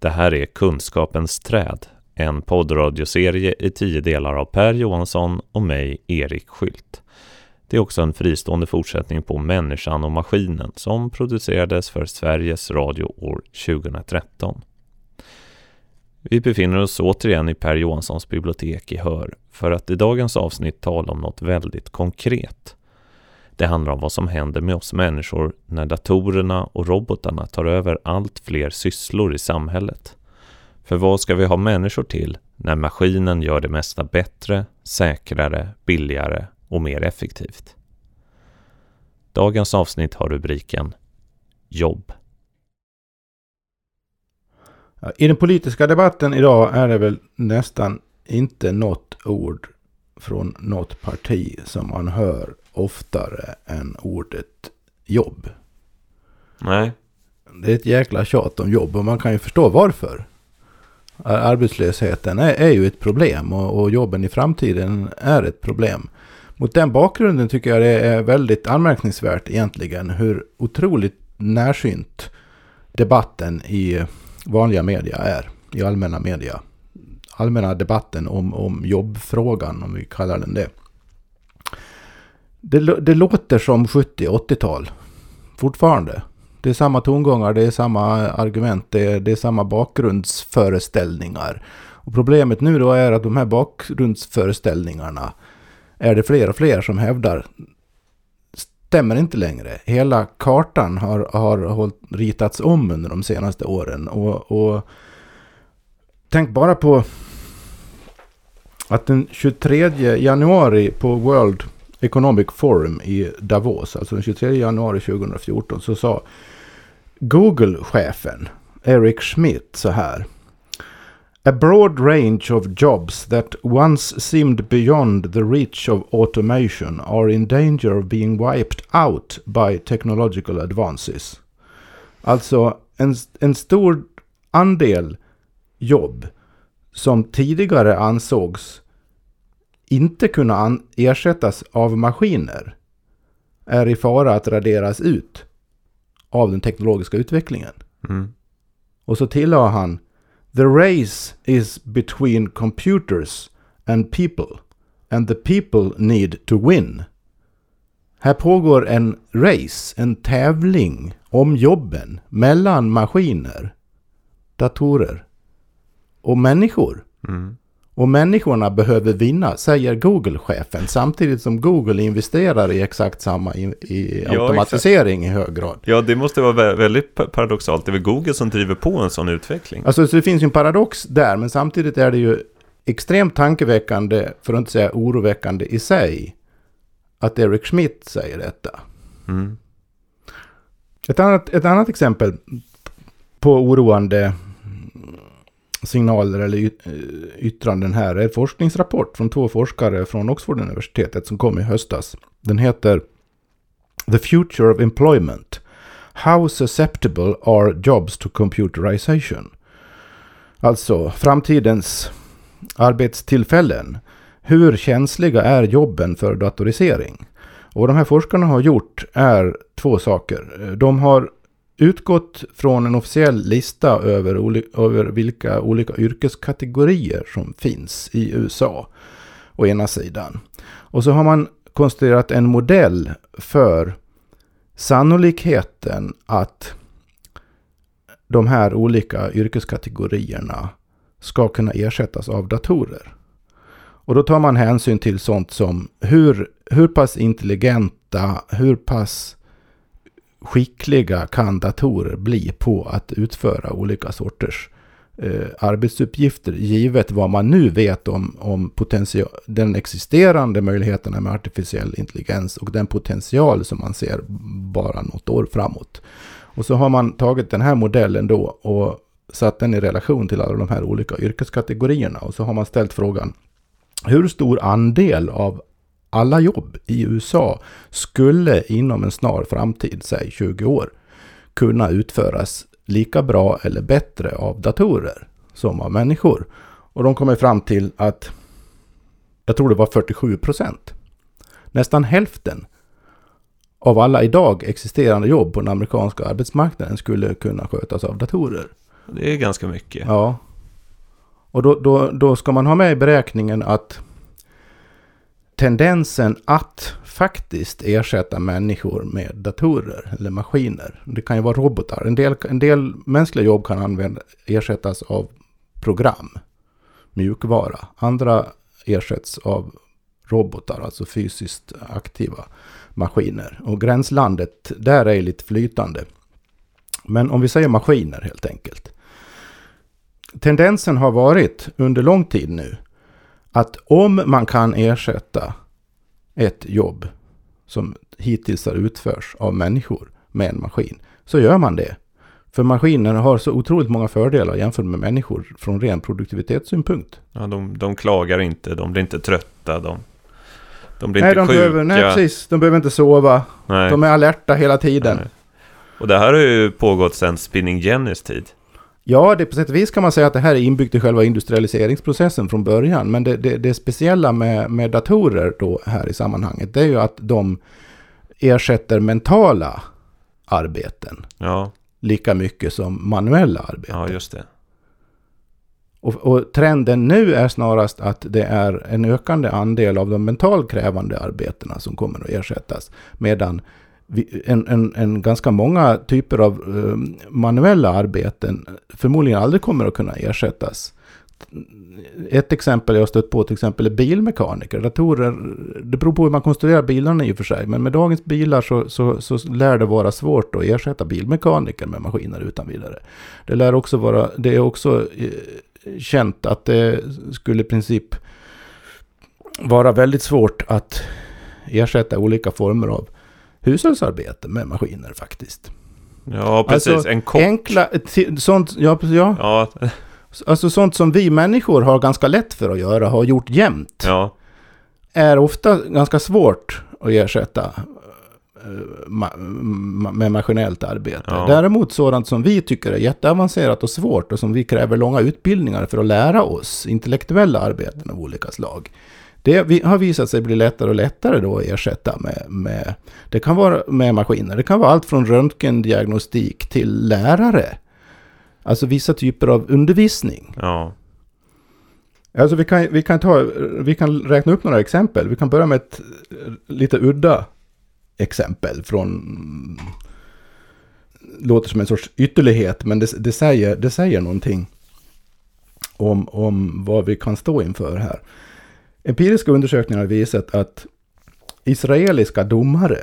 Det här är Kunskapens träd, en poddradioserie i tio delar av Per Johansson och mig, Erik Skylt. Det är också en fristående fortsättning på Människan och maskinen som producerades för Sveriges Radio år 2013. Vi befinner oss återigen i Per Johanssons bibliotek i Hör för att i dagens avsnitt tala om något väldigt konkret. Det handlar om vad som händer med oss människor när datorerna och robotarna tar över allt fler sysslor i samhället. För vad ska vi ha människor till när maskinen gör det mesta bättre, säkrare, billigare och mer effektivt? Dagens avsnitt har rubriken Jobb. I den politiska debatten idag är det väl nästan inte något ord från något parti som man hör oftare än ordet jobb. Nej. Det är ett jäkla tjat om jobb och man kan ju förstå varför. Arbetslösheten är, är ju ett problem och, och jobben i framtiden är ett problem. Mot den bakgrunden tycker jag det är väldigt anmärkningsvärt egentligen hur otroligt närsynt debatten i vanliga media är. I allmänna media. Allmänna debatten om, om jobbfrågan om vi kallar den det. Det, det låter som 70-80-tal fortfarande. Det är samma tongångar, det är samma argument, det är, det är samma bakgrundsföreställningar. Och problemet nu då är att de här bakgrundsföreställningarna är det fler och fler som hävdar stämmer inte längre. Hela kartan har, har hållit, ritats om under de senaste åren. Och, och tänk bara på att den 23 januari på World Economic Forum i Davos, alltså den 23 januari 2014, så sa Google-chefen Eric Schmidt så här. A broad range of jobs that once seemed beyond the reach of automation are in danger of being wiped out by technological advances. Alltså en, en stor andel jobb som tidigare ansågs inte kunna ersättas av maskiner är i fara att raderas ut av den teknologiska utvecklingen. Mm. Och så tillade han The race is between computers and people and the people need to win. Här pågår en race, en tävling om jobben mellan maskiner, datorer och människor. Mm. Och människorna behöver vinna, säger Google-chefen, samtidigt som Google investerar i exakt samma i, i automatisering ja, i hög grad. Ja, det måste vara väldigt paradoxalt. Det är väl Google som driver på en sån utveckling? Alltså, så det finns ju en paradox där, men samtidigt är det ju extremt tankeväckande, för att inte säga oroväckande i sig, att Eric Schmidt säger detta. Mm. Ett, annat, ett annat exempel på oroande signaler eller eh, yttranden här är en forskningsrapport från två forskare från Oxford-universitetet som kom i höstas. Den heter The Future of Employment. How susceptible are jobs to computerization? Alltså framtidens arbetstillfällen. Hur känsliga är jobben för datorisering? Och de här forskarna har gjort är två saker. De har utgått från en officiell lista över, över vilka olika yrkeskategorier som finns i USA. Å ena sidan. Och så har man konstruerat en modell för sannolikheten att de här olika yrkeskategorierna ska kunna ersättas av datorer. Och då tar man hänsyn till sånt som hur, hur pass intelligenta, hur pass skickliga kan datorer bli på att utföra olika sorters eh, arbetsuppgifter givet vad man nu vet om, om den existerande möjligheterna med artificiell intelligens och den potential som man ser bara något år framåt. Och så har man tagit den här modellen då och satt den i relation till alla de här olika yrkeskategorierna och så har man ställt frågan hur stor andel av alla jobb i USA skulle inom en snar framtid, säg 20 år, kunna utföras lika bra eller bättre av datorer som av människor. Och de kommer fram till att, jag tror det var 47 procent, nästan hälften av alla idag existerande jobb på den amerikanska arbetsmarknaden skulle kunna skötas av datorer. Det är ganska mycket. Ja. Och då, då, då ska man ha med i beräkningen att tendensen att faktiskt ersätta människor med datorer eller maskiner. Det kan ju vara robotar. En del, en del mänskliga jobb kan använda, ersättas av program, mjukvara. Andra ersätts av robotar, alltså fysiskt aktiva maskiner. Och gränslandet där är lite flytande. Men om vi säger maskiner helt enkelt. Tendensen har varit under lång tid nu att om man kan ersätta ett jobb som hittills har utförts av människor med en maskin så gör man det. För maskiner har så otroligt många fördelar jämfört med människor från ren produktivitetssynpunkt. Ja, de, de klagar inte, de blir inte trötta, de, de blir nej, inte de sjuka. behöver, nej, precis. De behöver inte sova. Nej. De är alerta hela tiden. Nej. Och det här har ju pågått sedan Spinning Jennys tid. Ja, det på sätt och vis kan man säga att det här är inbyggt i själva industrialiseringsprocessen från början. Men det, det, det speciella med, med datorer då här i sammanhanget, det är ju att de ersätter mentala arbeten Ja, lika mycket som manuella arbeten. ja just det. Och, och trenden nu är snarast att det är en ökande andel av de mentalt krävande arbetena som kommer att ersättas. Medan en, en, en ganska många typer av ehm, manuella arbeten förmodligen aldrig kommer att kunna ersättas. Ett exempel jag har stött på till exempel är bilmekaniker. Datorer, det beror på hur man konstruerar bilarna i och för sig. Men med dagens bilar så, så, så lär det vara svårt att ersätta bilmekaniker med maskiner utan vidare. Det lär också vara, det är också eh, känt att det skulle i princip vara väldigt svårt att ersätta olika former av hushållsarbete med maskiner faktiskt. Ja, precis. Alltså, en kock. Enkla, sånt, ja, ja, Ja, alltså sånt som vi människor har ganska lätt för att göra, har gjort jämt, ja, är ofta ganska svårt att ersätta eh, med maskinellt arbete. Ja. Däremot sådant som vi tycker är jätteavancerat och svårt och som vi kräver långa utbildningar för att lära oss, intellektuella arbeten av olika slag. Det har visat sig bli lättare och lättare då att ersätta med, med, det kan vara med maskiner, det kan vara allt från röntgendiagnostik till lärare. Alltså vissa typer av undervisning. ja. Alltså vi kan, vi kan, ta, vi kan räkna upp några exempel. Vi kan börja med ett eh, lite udda exempel från... Låter som en sorts ytterlighet, men det, det, säger, det säger någonting om, om vad vi kan stå inför här. Empiriska undersökningar har visat att israeliska domare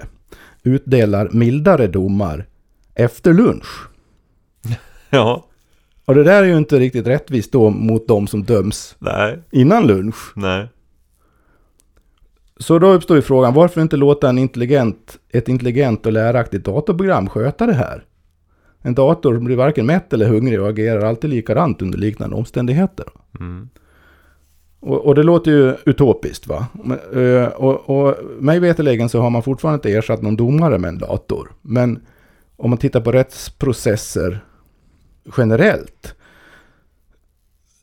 utdelar mildare domar efter lunch. Ja, Och det där är ju inte riktigt rättvist då mot de som döms nej, innan lunch. nej. Så då uppstår ju frågan, varför inte låta en intelligent, ett intelligent och läraktigt datorprogram sköta det här? En dator blir varken mätt eller hungrig och agerar alltid likadant under liknande omständigheter. Mm. Och, och det låter ju utopiskt va? Men, eh, och, och mig veterligen så har man fortfarande inte ersatt någon domare med en dator. Men om man tittar på rättsprocesser generellt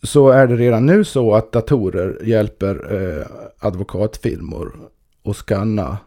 så är det redan nu så att datorer hjälper eh, advokatfirmor att skanna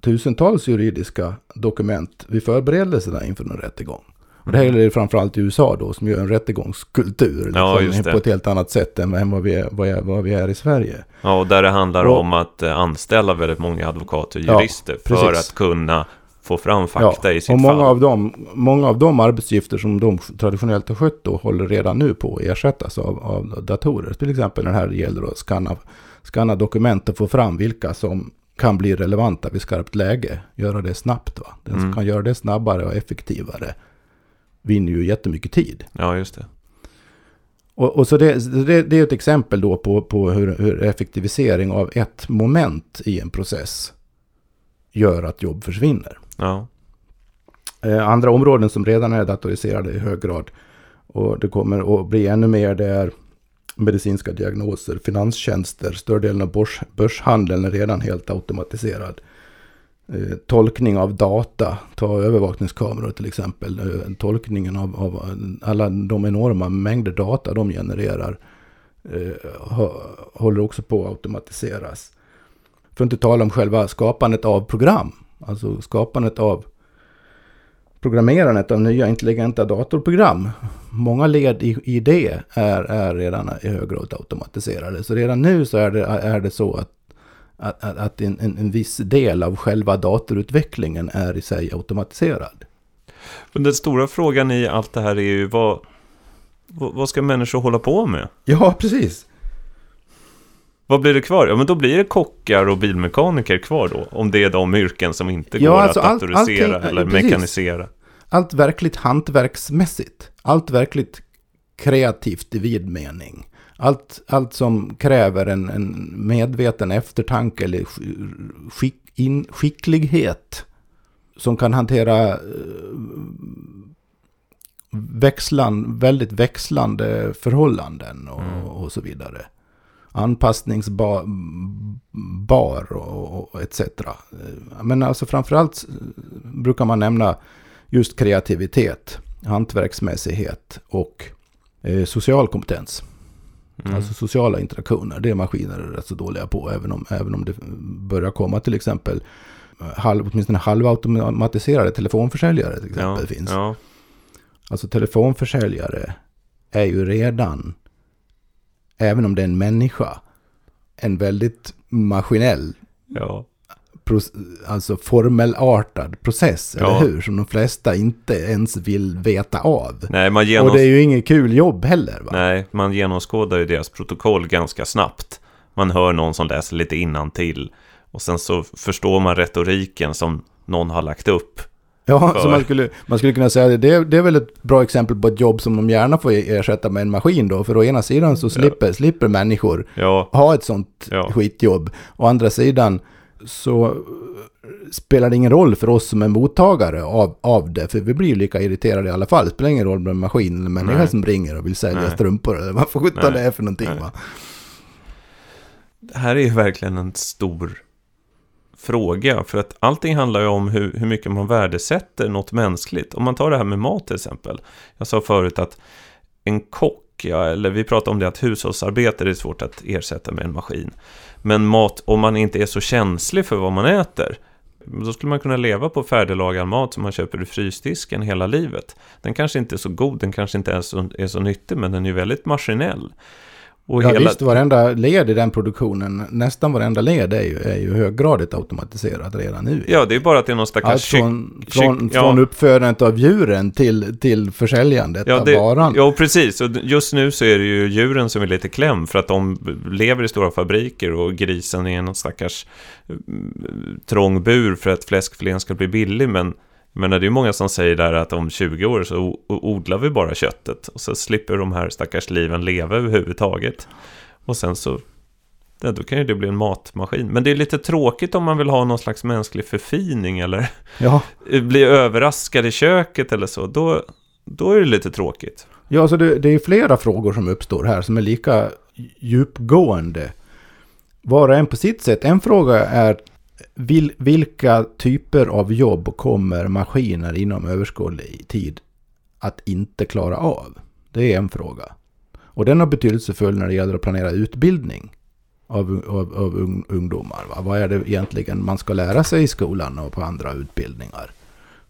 tusentals juridiska dokument vid förberedelserna inför en rättegång. Och det här gäller framförallt i USA då, som gör en rättegångskultur Ja, liksom, just det. på ett helt annat sätt än, vad, vi är, vad, är, vad vi är i Sverige. Ja, och där det handlar Och- om att eh, anställa väldigt många advokater och Ja, jurister för precis. att kunna få fram fakta i sitt och många fall. av, dem, många av de arbetsuppgifter som de traditionellt har skött då håller redan nu på att ersättas av, av datorer. Till exempel när det här gäller att skanna, skanna dokument och få fram vilka som kan bli relevanta vid skarpt läge. Göra det snabbt. Va? Den som Mm. kan göra det snabbare och effektivare vinner ju jättemycket tid. Ja, just det. Och, och så det, det, det är ett exempel då på, på hur, hur effektivisering av ett moment i en process gör att jobb försvinner. Ja, Eh, andra områden som redan är datoriserade i hög grad och det kommer att bli ännu mer det är medicinska diagnoser, finanstjänster, större delen av börs, börshandeln är redan helt automatiserad. Eh, tolkning av data, ta övervakningskameror till exempel. Eh, tolkningen av, av alla de enorma mängder data de genererar eh, håller också på att automatiseras. För att inte tala om själva skapandet av program. Alltså skapandet av programmerandet av nya intelligenta datorprogram. Många led i, i det är, är redan i hög grad automatiserade. Så redan nu så är det, är det så att, att, att en, en, en viss del av själva datorutvecklingen är i sig automatiserad. Men den stora frågan i allt det här är ju vad, vad ska människor hålla på med? Ja, precis. Vad blir det kvar? Ja, men då blir det kockar och bilmekaniker kvar då. Om det är de yrken som inte Ja, går alltså att allt- datorisera allting- eller precis. mekanisera. Allt verkligt hantverksmässigt. Allt verkligt kreativt i vid mening. Allt, allt som kräver en, en medveten eftertanke eller sk- skick, in, skicklighet. Som kan hantera eh, växlan, väldigt växlande förhållanden och, Mm. och så vidare. Anpassningsbar bar och, och etc. Eh, Men alltså framförallt eh, brukar man nämna just kreativitet, hantverksmässighet och eh, social kompetens. Mm. Alltså sociala interaktioner. Det är maskiner rätt så dåliga på. Även om, även om det börjar komma till exempel eh, halv, åtminstone halvautomatiserade telefonförsäljare till exempel ja, finns. Ja, Alltså telefonförsäljare är ju redan, även om det är en människa, en väldigt maskinell, ja. Alltså formelartad process, Ja. eller hur? Som de flesta inte ens vill veta av. Nej, man, Och genos... det är ju inget kul jobb heller va? Nej, man genomskådar ju deras protokoll ganska snabbt. Man hör någon som läser lite innantill och sen så förstår man retoriken som någon har lagt upp. Ja, För- så man skulle, man skulle kunna säga det. det. Det är väl ett bra exempel på ett jobb som de gärna får ersätta med en maskin då. För å ena sidan så slipper, slipper människor Ja, ha ett sånt Ja. skitjobb. Å andra sidan så eh, spelar det ingen roll för oss som är mottagare av, av det. För vi blir ju lika irriterade i alla fall. Det spelar ingen roll med en maskin eller en människa Nej. som ringer och vill sälja Nej. strumpor. Eller vad sjutton det är för någonting Nej. va. det här är ju verkligen en stor fråga. För att allting handlar ju om hur, hur mycket man värdesätter något mänskligt. Om man tar det här med mat till exempel. Jag sa förut att en kock, ja, eller vi pratade om det att hushållsarbete är svårt att ersätta med en maskin. Men mat, om man inte är så känslig för vad man äter, då skulle man kunna leva på färdiglagad mat som man köper i frysdisken hela livet. Den kanske inte är så god, den kanske inte är så, är så nyttig, men den är ju väldigt maskinell. Och Ja hela, visst, varenda led i den produktionen, nästan varenda led är ju, är ju höggradigt automatiserat redan nu. Ja, det är bara att det är någon stackars Allt kyck- från, från, kyck- ja. från uppfödandet av djuren till, till försäljandet Ja, av det, varan. ja, precis. Och just nu så är det ju djuren som är lite kläm för att de lever i stora fabriker och grisen är en stackars mm, trång bur för att fläskfilén ska bli billig. Men menar, det är ju många som säger där att om 20 år så odlar vi bara köttet och så slipper de här stackars liven leva överhuvudtaget. Och sen så, ja, då kan ju det bli en matmaskin. Men det är lite tråkigt om man vill ha någon slags mänsklig förfining eller Ja, bli överraskad i köket eller så. Då, då är det lite tråkigt. ja så det, det är flera frågor som uppstår här som är lika djupgående. Var och en på sitt sätt. En fråga är vil, vilka typer av jobb kommer maskiner inom överskådlig tid att inte klara av? Det är en fråga. Och den är betydelsefull när det gäller att planera utbildning av, av, av ungdomar. Va? Vad är det egentligen man ska lära sig i skolan och på andra utbildningar?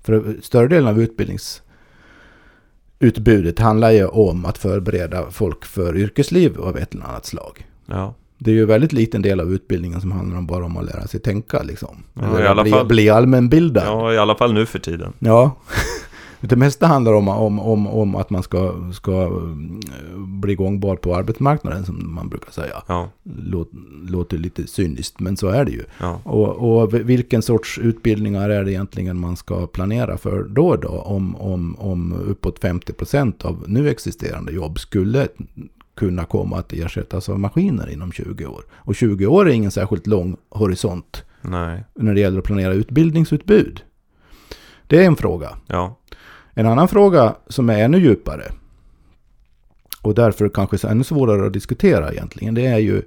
För större delen av utbildningsutbudet handlar ju om att förbereda folk för yrkesliv av ett eller annat slag. Ja. Det är ju väldigt liten del av utbildningen som handlar om bara om att lära sig tänka liksom. Ja, i alla bli, fall- bli allmänbildad. ja, i alla fall nu för tiden. Ja. Det mesta handlar om, om, om, om att man ska, ska mm, bli gångbar på arbetsmarknaden som man brukar säga. Ja, Låt, låter lite cyniskt men så är det ju. ja, Och, och vilken sorts utbildningar är det egentligen man ska planera för då då? Om, om, om uppåt 50% av nu existerande jobb skulle kunna komma att ersättas av maskiner inom 20 år. Och 20 år är ingen särskilt lång horisont nej, när det gäller att planera utbildningsutbud. Det är en fråga. ja, En annan fråga som är ännu djupare och därför kanske ännu svårare att diskutera egentligen, det är ju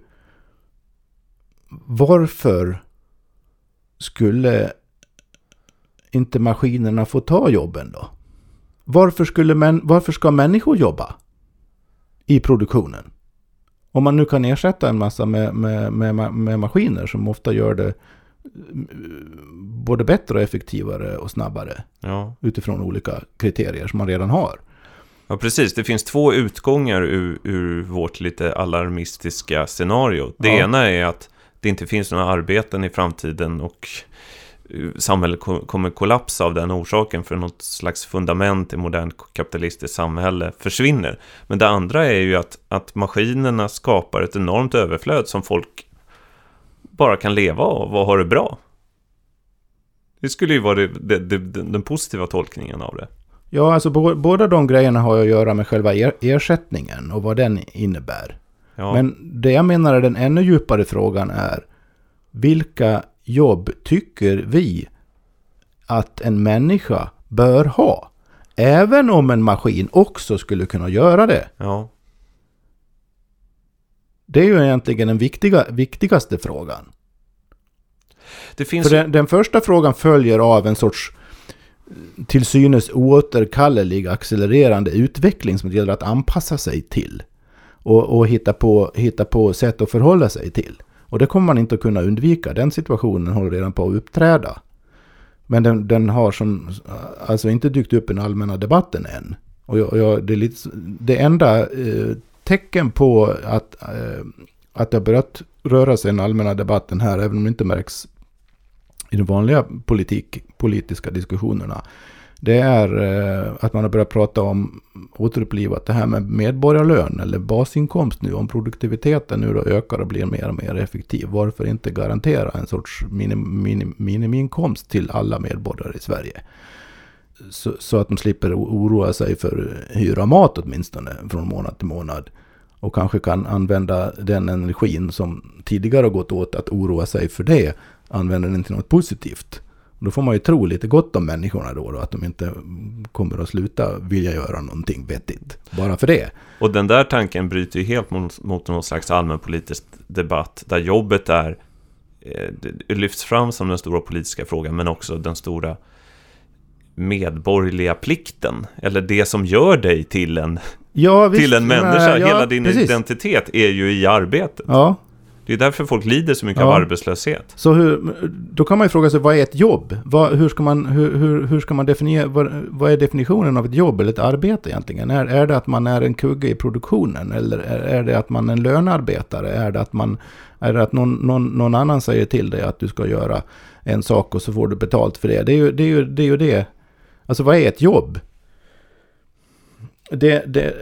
varför skulle inte maskinerna få ta jobben då? Varför, skulle varför ska människor jobba i produktionen? Om man nu kan ersätta en massa med, med, med, med maskiner som ofta gör det både bättre och effektivare och snabbare Ja. utifrån olika kriterier som man redan har. ja, precis. Det finns två utgångar ur, ur vårt lite alarmistiska scenario. Det Ja. ena är att det inte finns några arbeten i framtiden och eh, samhället ko- kommer kollapsa av den orsaken för något slags fundament i modernt kapitalistiskt samhälle försvinner. Men det andra är ju att, att maskinerna skapar ett enormt överflöd som folk bara kan leva av och ha det bra. Det skulle ju vara det, det, det, den positiva tolkningen av det. Ja, alltså bo- båda de grejerna har att göra med själva er- ersättningen och vad den innebär. Ja, Men det jag menar är den ännu djupare frågan är vilka jobb tycker vi att en människa bör ha? Även om en maskin också skulle kunna göra det. ja, Det är ju egentligen den viktiga, viktigaste frågan. För den, den första frågan följer av en sorts till synes oåterkallelig accelererande utveckling som det gäller att anpassa sig till. Och, och hitta, på, hitta på sätt att förhålla sig till. Och det kommer man inte att kunna undvika. Den situationen håller redan på att uppträda. Men den, den har som, alltså inte dykt upp i den allmänna debatten än. Och jag, jag, det, är lite, det enda eh, tecken på att, eh, att det har börjat röra sig i den allmänna debatten här, även om det inte märks i de vanliga politik, politiska diskussionerna. Det är eh, att man har börjat prata om återupplivat det här med medborgarlön eller basinkomst nu. Om produktiviteten nu då ökar och blir mer och mer effektiv. Varför inte garantera en sorts minim, minim, minimiinkomst till alla medborgare i Sverige? Så, så att de slipper oroa sig för hyra och mat åtminstone från månad till månad. Och kanske kan använda den energin som tidigare har gått åt att oroa sig för det använda den till något positivt. Då får man ju tro lite gott om människorna då, då att de inte kommer att sluta vilja göra någonting vettigt. Bara för det. Och den där tanken bryter ju helt mot, mot någon slags allmänpolitisk debatt där jobbet är eh, lyfts fram som den stora politiska frågan men också den stora medborgerliga plikten eller det som gör dig till en, Ja, till en människa. ja, Hela din precis. identitet är ju i arbetet. Ja, Det är därför folk lider så mycket av Ja. arbetslöshet. så hur, då kan man ju fråga sig vad är ett jobb? Vad, hur, ska man, hur, hur, hur ska man definiera, vad, vad är definitionen av ett jobb eller ett arbete egentligen? Är, är det att man är en kugge i produktionen? Eller är, är det att man är en lönearbetare? Är det att, man, är det att någon, någon, någon annan säger till dig att du ska göra en sak och så får du betalt för det? Det är ju det. Är ju, det, är ju det. Alltså vad är ett jobb? Det, det,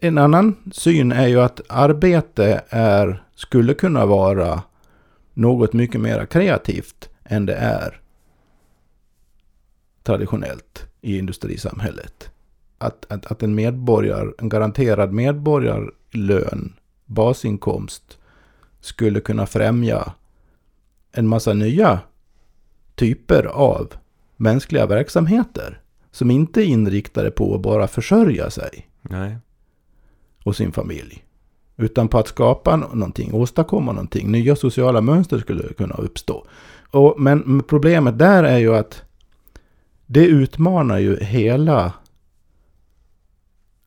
en annan syn är ju att arbete är, skulle kunna vara något mycket mer kreativt än det är traditionellt i industrisamhället. Att, att, att en medborgare, en garanterad medborgarlön, basinkomst, skulle kunna främja en massa nya typer av mänskliga verksamheter som inte är inriktade på att bara försörja sig Nej. och sin familj. Utan på att skapa någonting, åstadkomma någonting. Nya sociala mönster skulle kunna uppstå. Och, men problemet där är ju att det utmanar ju hela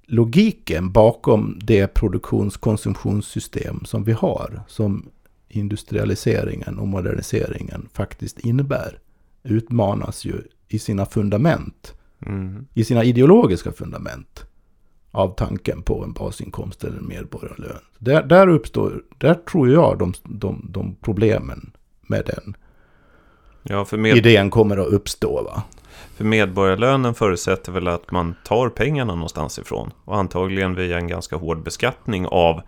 logiken bakom det produktionskonsumtionssystem som vi har. Som industrialiseringen och moderniseringen faktiskt innebär. Utmanas ju i sina fundament Mm. i sina ideologiska fundament av tanken på en basinkomst eller en medborgarlön. Där, där uppstår, där tror jag de, de, de problemen med den Ja, för, med, idén kommer att uppstå. Va? för medborgarlönen förutsätter väl att man tar pengarna någonstans ifrån. Och antagligen via en ganska hård beskattning av,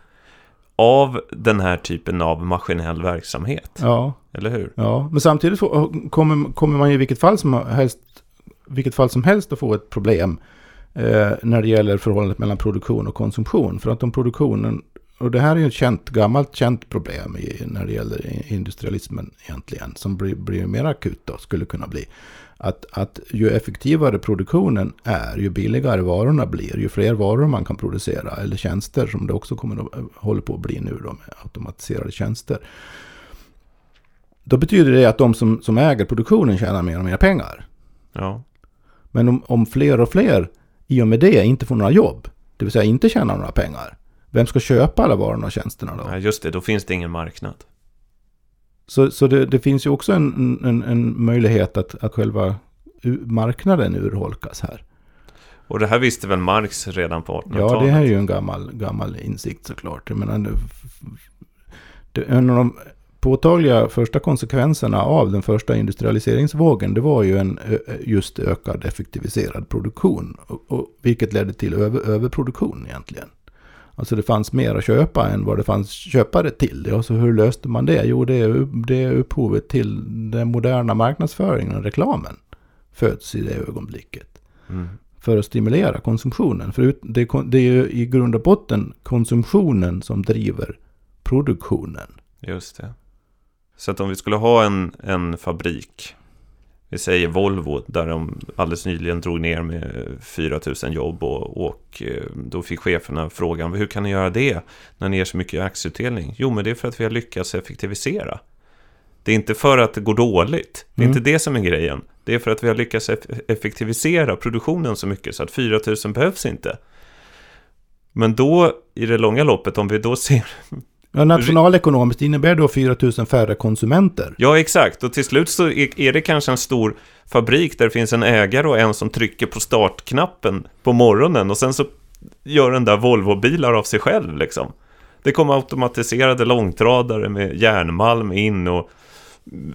av den här typen av maskinell verksamhet. Ja, Eller hur? ja. men samtidigt får, kommer, kommer man i vilket fall som helst, vilket fall som helst att få ett problem eh, när det gäller förhållandet mellan produktion och konsumtion. För att om produktionen, och det här är ju ett känt, gammalt känt problem i, när det gäller industrialismen egentligen, som blir, blir mer akut då, skulle kunna bli. Att, att ju effektivare produktionen är, ju billigare varorna blir, ju fler varor man kan producera, eller tjänster som det också kommer att, håller på att bli nu då, med automatiserade tjänster. Då betyder det att de som, som äger produktionen tjänar mer och mer pengar. Ja. Men om, om fler och fler i och med det inte får några jobb, det vill säga inte tjänar några pengar, vem ska köpa alla varorna och tjänsterna då? Nej, just det. Då finns det ingen marknad. Så, så det, det finns ju också en, en, en möjlighet att, att själva marknaden urholkas här. Och det här visste väl Marx redan på 1800-talet? Ja, det här är ju en gammal, gammal insikt såklart. Jag menar, det, en av de påtagliga första konsekvenserna av den första industrialiseringsvågen, det var ju en just ökad effektiviserad produktion. Och, och, vilket ledde till över, överproduktion egentligen. Alltså det fanns mer att köpa än vad det fanns köpare till. Och så hur löste man det? Jo, det är, det är upphovet till den moderna marknadsföringen och reklamen. Föds i det ögonblicket. Mm. För att stimulera konsumtionen. För det, det är ju i grund och botten konsumtionen som driver produktionen. Just det. Så att om vi skulle ha en, en fabrik, vi säger Volvo, där de alldeles nyligen drog ner med 4 000 jobb och, och eh, då fick cheferna frågan, hur kan ni göra det när ni ger så mycket aktieutdelning? Jo, men det är för att vi har lyckats effektivisera. Det är inte för att det går dåligt. Det är mm. inte det som är grejen. Det är för att vi har lyckats effektivisera produktionen så mycket så att 4 000 behövs inte. Men då, i det långa loppet, om vi då ser Ja, nationalekonomiskt innebär då 4 000 färre konsumenter. Ja, exakt. Och till slut så är det kanske en stor fabrik där det finns en ägare och en som trycker på startknappen på morgonen och sen så gör den där Volvo-bilar av sig själv liksom. Det kommer automatiserade långtradare med järnmalm in och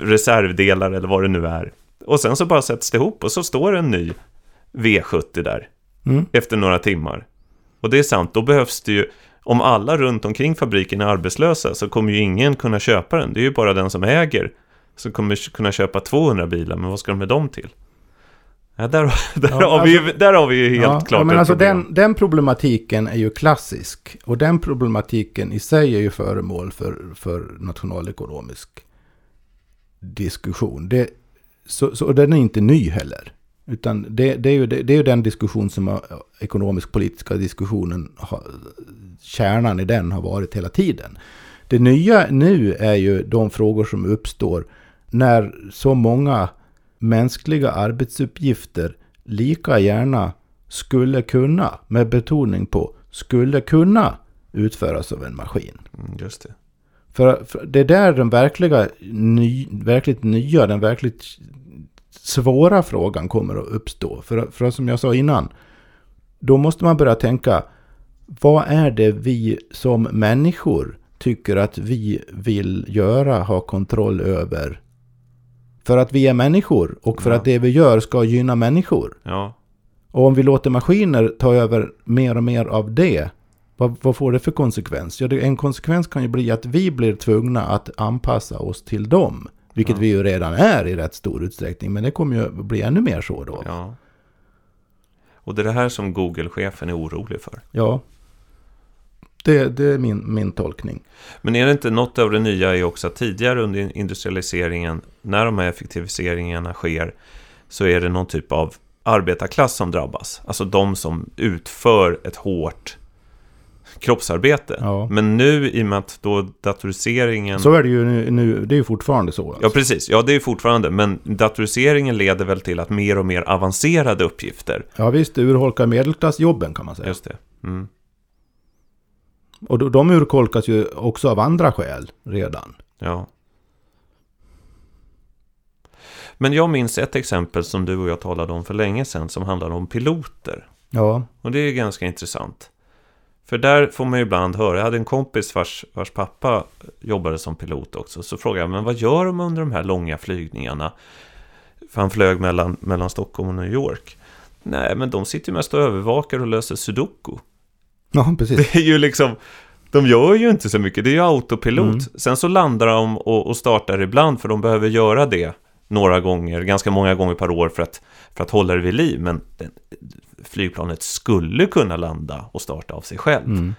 reservdelar eller vad det nu är. Och sen så bara sätts det ihop och så står en ny V70 där. Mm. Efter några timmar. Och det är sant, då behövs det ju om alla runt omkring fabriken är arbetslösa så kommer ju ingen kunna köpa den. Det är ju bara den som äger som kommer kunna köpa 200 bilar, men vad ska de med dem till? Ja, där, där, ja, har, alltså, vi, där har vi ju helt ja, klart ja, men alltså den, den, problematiken är ju klassisk. Och den problematiken i sig är ju föremål för, för nationalekonomisk diskussion. Det, så, så, och den är inte ny heller. Utan det, det, är ju, det, det, är ju den diskussion som ekonomisk-politiska diskussionen har, kärnan i den har varit hela tiden. Det nya nu är ju de frågor som uppstår när så många mänskliga arbetsuppgifter lika gärna skulle kunna, med betoning på skulle kunna utföras av en maskin. Mm, just det. För, för, det är där den verkliga, ny, verkligt nya, den verkligt svåra frågan kommer att uppstå. För, för som jag sa innan, då måste man börja tänka, vad är det vi som människor tycker att vi vill göra, ha kontroll över? För att vi är människor och för ja. att det vi gör ska gynna människor. Ja. Och om vi låter maskiner ta över mer och mer av det, vad, vad får det för konsekvens? Ja, det, en konsekvens kan ju bli att vi blir tvungna att anpassa oss till dem. Vilket ja. vi ju redan är i rätt stor utsträckning. Men det kommer ju bli ännu mer så då. Ja. Och det är det här som Google-chefen är orolig för. Ja. Det, det, är min, min tolkning. Men är det inte något av det nya är också att tidigare under industrialiseringen, när de här effektiviseringarna sker, så är det någon typ av arbetarklass som drabbas. Alltså de som utför ett hårt kroppsarbete. Ja. Men nu i och med att då datoriseringen... Så är det ju nu, nu det är ju fortfarande så. Alltså. Ja, precis. Ja, det är fortfarande. Men datoriseringen leder väl till att mer och mer avancerade uppgifter... Ja, visst. Det urholkar medelklassjobben kan man säga. Just det. Mm. Och de urholkas ju också av andra skäl redan. Ja. Men jag minns ett exempel som du och jag talade om för länge sedan som handlade om piloter. Ja. Och det är ganska intressant. För där får man ju ibland höra, jag hade en kompis vars, vars pappa jobbade som pilot också. Så frågade jag, men vad gör de under de här långa flygningarna? För han flög mellan, mellan Stockholm och New York. Nej, men de sitter ju mest och övervakar och löser sudoku. Ja, precis. Det är ju liksom, de gör ju inte så mycket, det är ju autopilot. Mm. Sen så landar de och, och startar ibland, för de behöver göra det några gånger, ganska många gånger per år för att, för att hålla det vid liv. Men den, flygplanet skulle kunna landa och starta av sig själv. Mm.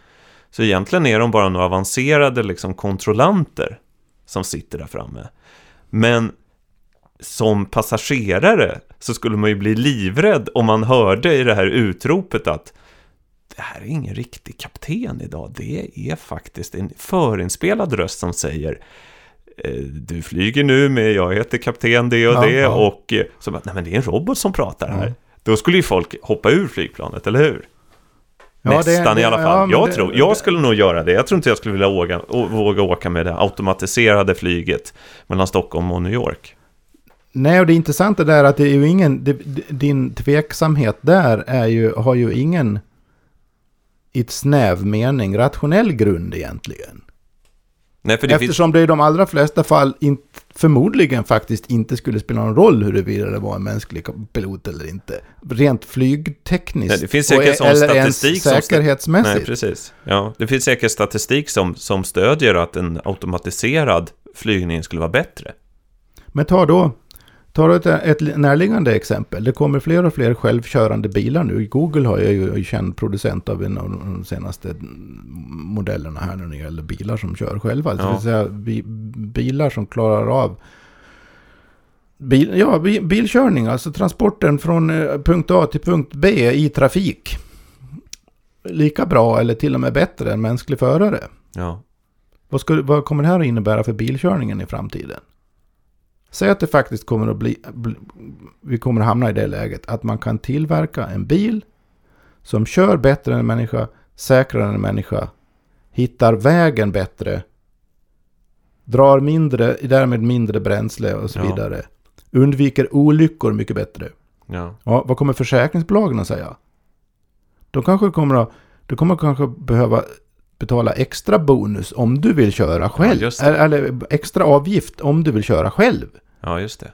Så egentligen är de bara några avancerade liksom, kontrollanter som sitter där framme. Men som passagerare så skulle man ju bli livrädd om man hörde i det här utropet att det här är ingen riktig kapten idag. Det är faktiskt en förinspelad röst som säger eh, du flyger nu med, jag heter kapten det och det ja. och eh, så bara, nej men det är en robot som pratar här. Mm. Då skulle ju folk hoppa ur flygplanet, eller hur? Ja, Nästan det- i alla ja, fall. men jag, det- tror, jag det- skulle nog göra det. Jag tror inte jag skulle vilja å- våga åka med det automatiserade flyget mellan Stockholm och New York. Nej, och det intressanta där är att det är ju ingen, din tveksamhet där är ju, har ju ingen i ett snäv mening rationell grund egentligen. Nej, det. Eftersom det i de allra flesta fall inte, förmodligen faktiskt inte skulle spela någon roll huruvida det var en mänsklig pilot eller inte. Rent flygtekniskt Nej, det finns och- säkert sån eller ens säkerhetsmässigt. Nej, precis. Ja, det finns säkert statistik som, som stödjer att en automatiserad flygning skulle vara bättre. Men ta då, ta då ett, ett närliggande exempel. Det kommer fler och fler självkörande bilar nu. Google har ju känd producent av en av de senaste modellerna här när det gäller bilar som kör själva. Det Ja. vill säga bi, bilar som klarar av bil, ja, bi, bilkörning, alltså transporten från eh, punkt A till punkt B i trafik. Lika bra eller till och med bättre än mänsklig förare. Ja, Vad, skulle, vad kommer det här att innebära för bilkörningen i framtiden? Säg att det faktiskt kommer att bli, vi kommer att hamna i det läget att man kan tillverka en bil som kör bättre än en människa, säkrare än en människa, hittar vägen bättre, drar mindre, därmed mindre bränsle och så Ja. vidare. Undviker olyckor mycket bättre. ja, Ja, vad kommer försäkringsbolagen att säga? De kanske kommer att, du kommer kanske behöva betala extra bonus om du vill köra själv. eller, eller extra avgift om du vill köra själv. Ja, just det.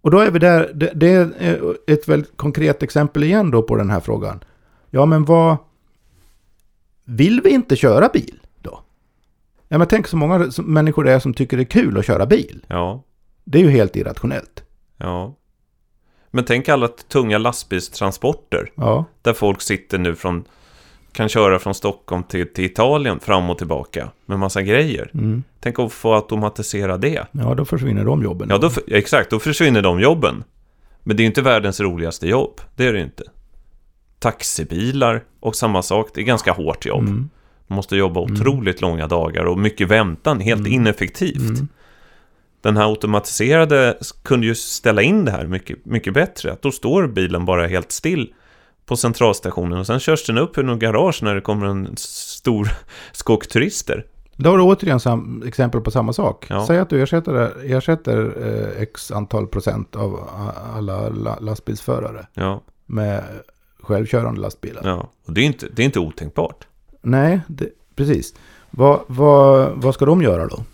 Och då är vi där, det, det är ett väldigt konkret exempel igen då på den här frågan. Ja, men vad... Vill vi inte köra bil då? Ja, men tänk så många människor det är som tycker det är kul att köra bil. Ja, Det är ju helt irrationellt. ja. Men tänk alla tunga lastbilstransporter. Ja, Där folk sitter nu från, kan köra från Stockholm till, till Italien fram och tillbaka med massa grejer. mm. Tänk att få automatisera det. ja då försvinner de jobben. Ja, då, exakt, då försvinner de jobben. Men det är ju inte världens roligaste jobb. Det är det inte. Taxibilar och samma sak, det är ganska hårt jobb. Mm. Man måste jobba otroligt långa dagar och mycket väntan, helt ineffektivt. Mm. Den här automatiserade kunde ju ställa in det här mycket, mycket bättre. Att då står bilen bara helt still på centralstationen och sen körs den upp ur något garage när det kommer en stor skock turister. Då har du återigen sam, exempel på samma sak. Ja. Säg att du ersätter, ersätter eh, x antal procent av alla la, lastbilsförare Ja, med självkörande lastbilar. ja. Och det är inte, det är inte otänkbart. Nej, det, precis. Vad, vad, vad ska de göra då?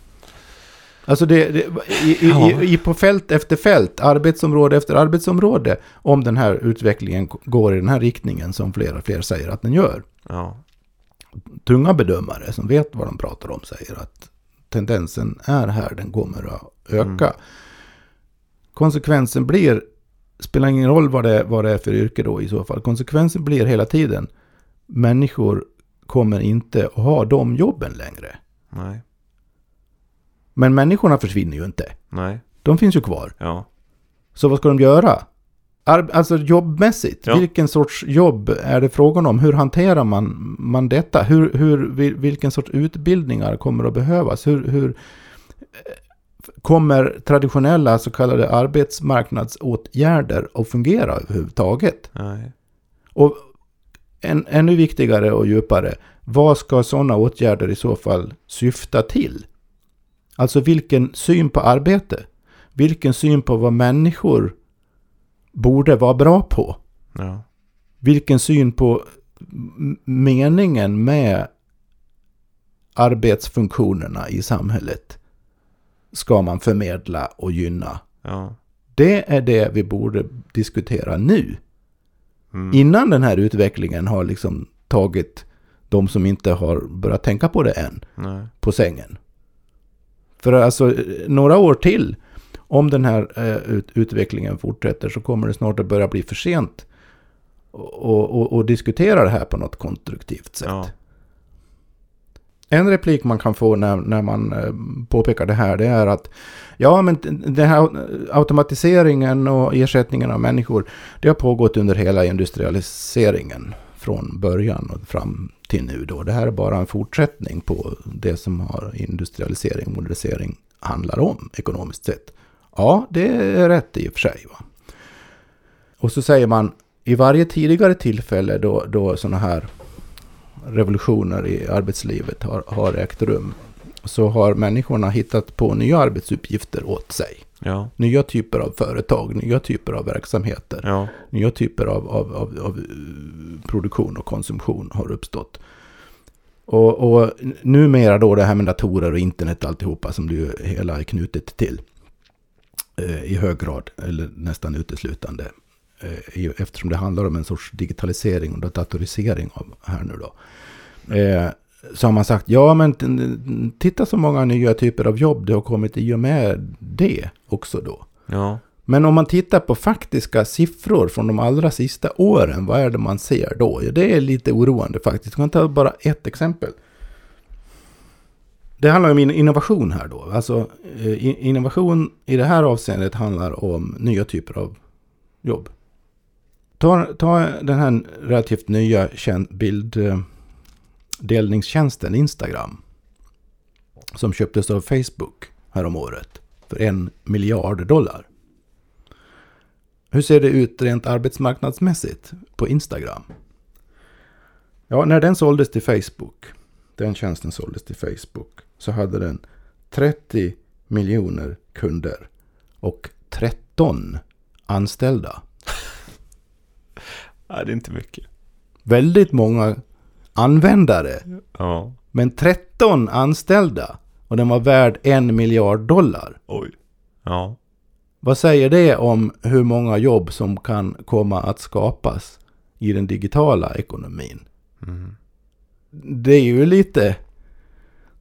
Alltså det, det, i, Ja. i, i på fält efter fält, arbetsområde efter arbetsområde, om den här utvecklingen går i den här riktningen som fler och fler säger att den gör. Ja, tunga bedömare som vet vad de pratar om säger att tendensen är här, den kommer att öka. Mm. Konsekvensen blir, spelar ingen roll vad det, vad det är för yrke då i så fall, konsekvensen blir hela tiden, människor kommer inte att ha de jobben längre. nej, Men människorna försvinner ju inte. nej, De finns ju kvar. ja, Så vad ska de göra? Ar- alltså jobbmässigt, Ja. vilken sorts jobb är det frågan om? Hur hanterar man, man detta? Hur, hur, vil- vilken sorts utbildningar kommer att behövas? Hur, hur eh, kommer traditionella så kallade arbetsmarknadsåtgärder att fungera överhuvudtaget? nej, Och en, ännu viktigare och djupare, vad ska sådana åtgärder i så fall syfta till? Alltså vilken syn på arbete? Vilken syn på vad människor borde vara bra på? ja, Vilken syn på meningen med arbetsfunktionerna i samhället ska man förmedla och gynna? ja, Det är det vi borde diskutera nu. mm, Innan den här utvecklingen har liksom tagit de som inte har börjat tänka på det än nej, på på sängen. För alltså några år till, om den här eh, ut, utvecklingen fortsätter så kommer det snart att börja bli för sent och, och, och diskutera det här på något konstruktivt sätt. ja, En replik man kan få när, när man eh, påpekar det här det är att ja men den här automatiseringen och ersättningen av människor det har pågått under hela industrialiseringen från början och fram till nu då. Det här är bara en fortsättning på det som har industrialisering och modernisering handlar om ekonomiskt sett. Ja, det är rätt i och för sig. Va? Och så säger man i varje tidigare tillfälle då, då sådana här revolutioner i arbetslivet har, har ägt rum så har människorna hittat på nya arbetsuppgifter åt sig. Ja. Nya typer av företag, nya typer av verksamheter, Ja. nya typer av, av, av, av eh, produktion och konsumtion har uppstått. Och, och numera då det här med datorer och internet och alltihopa som ju hela är knutet till. Eh, I hög grad, eller nästan uteslutande. Eh, eftersom det handlar om en sorts digitalisering och datorisering av här nu då. Eh, så har man sagt, ja men titta så många nya typer av jobb det har kommit i och med det också då. Ja. Men om man tittar på faktiska siffror från de allra sista åren, vad är det man ser då? Ja, det är lite oroande faktiskt. Jag kan ta bara ett exempel. Det handlar om in- innovation här då. Alltså eh, innovation i det här avseendet handlar om nya typer av jobb. Ta, ta den här relativt nya kän- bilddelningstjänsten Instagram. Som köptes av Facebook häromåret för en miljard dollar. Hur ser det ut rent arbetsmarknadsmässigt på Instagram? Ja, när den såldes till Facebook, den tjänsten såldes till Facebook, så hade den 30 miljoner kunder och 13 anställda. Nej, det är inte mycket. Väldigt många användare, Ja. men 13 anställda och den var värd en miljard dollar. Oj. Ja. Vad säger det om hur många jobb som kan komma att skapas i den digitala ekonomin? Mm. Det är ju lite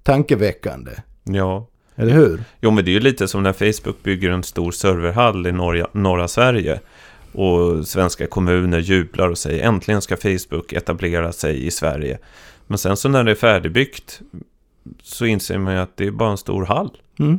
tankeväckande, Ja. eller hur? Jo, men det är ju lite som när Facebook bygger en stor serverhall i norra, norra Sverige. Och svenska kommuner jublar och säger äntligen ska Facebook etablera sig i Sverige. Men sen så när det är färdigbyggt så inser man ju att det är bara en stor hall. Mm.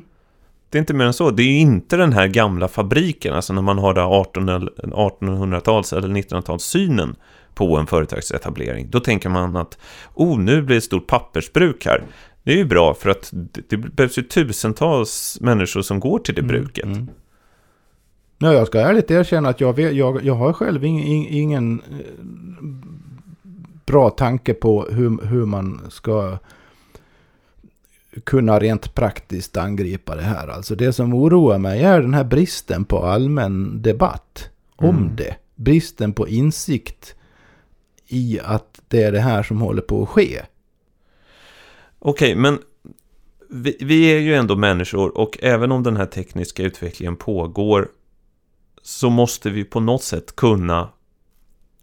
Det är inte mer än så. Det är ju inte den här gamla fabriken, alltså när man har det 18 eller 1800-tals eller 1900-talssynen på en företagsetablering. Då tänker man att oh, nu blir det ett stort pappersbruk här. Det är ju bra för att det behövs ju tusentals människor som går till det bruket. Mm. Ja, jag ska ärligt erkänna att jag, vet, jag, jag har själv ingen, ingen eh, bra tanke på hur, hur man ska kunna rent praktiskt angripa det här. Alltså det som oroar mig är den här bristen på allmän debatt om Mm. det. Bristen på insikt i att det är det här som håller på att ske. Okej, men vi, vi är ju ändå människor och även om den här tekniska utvecklingen pågår så måste vi på något sätt kunna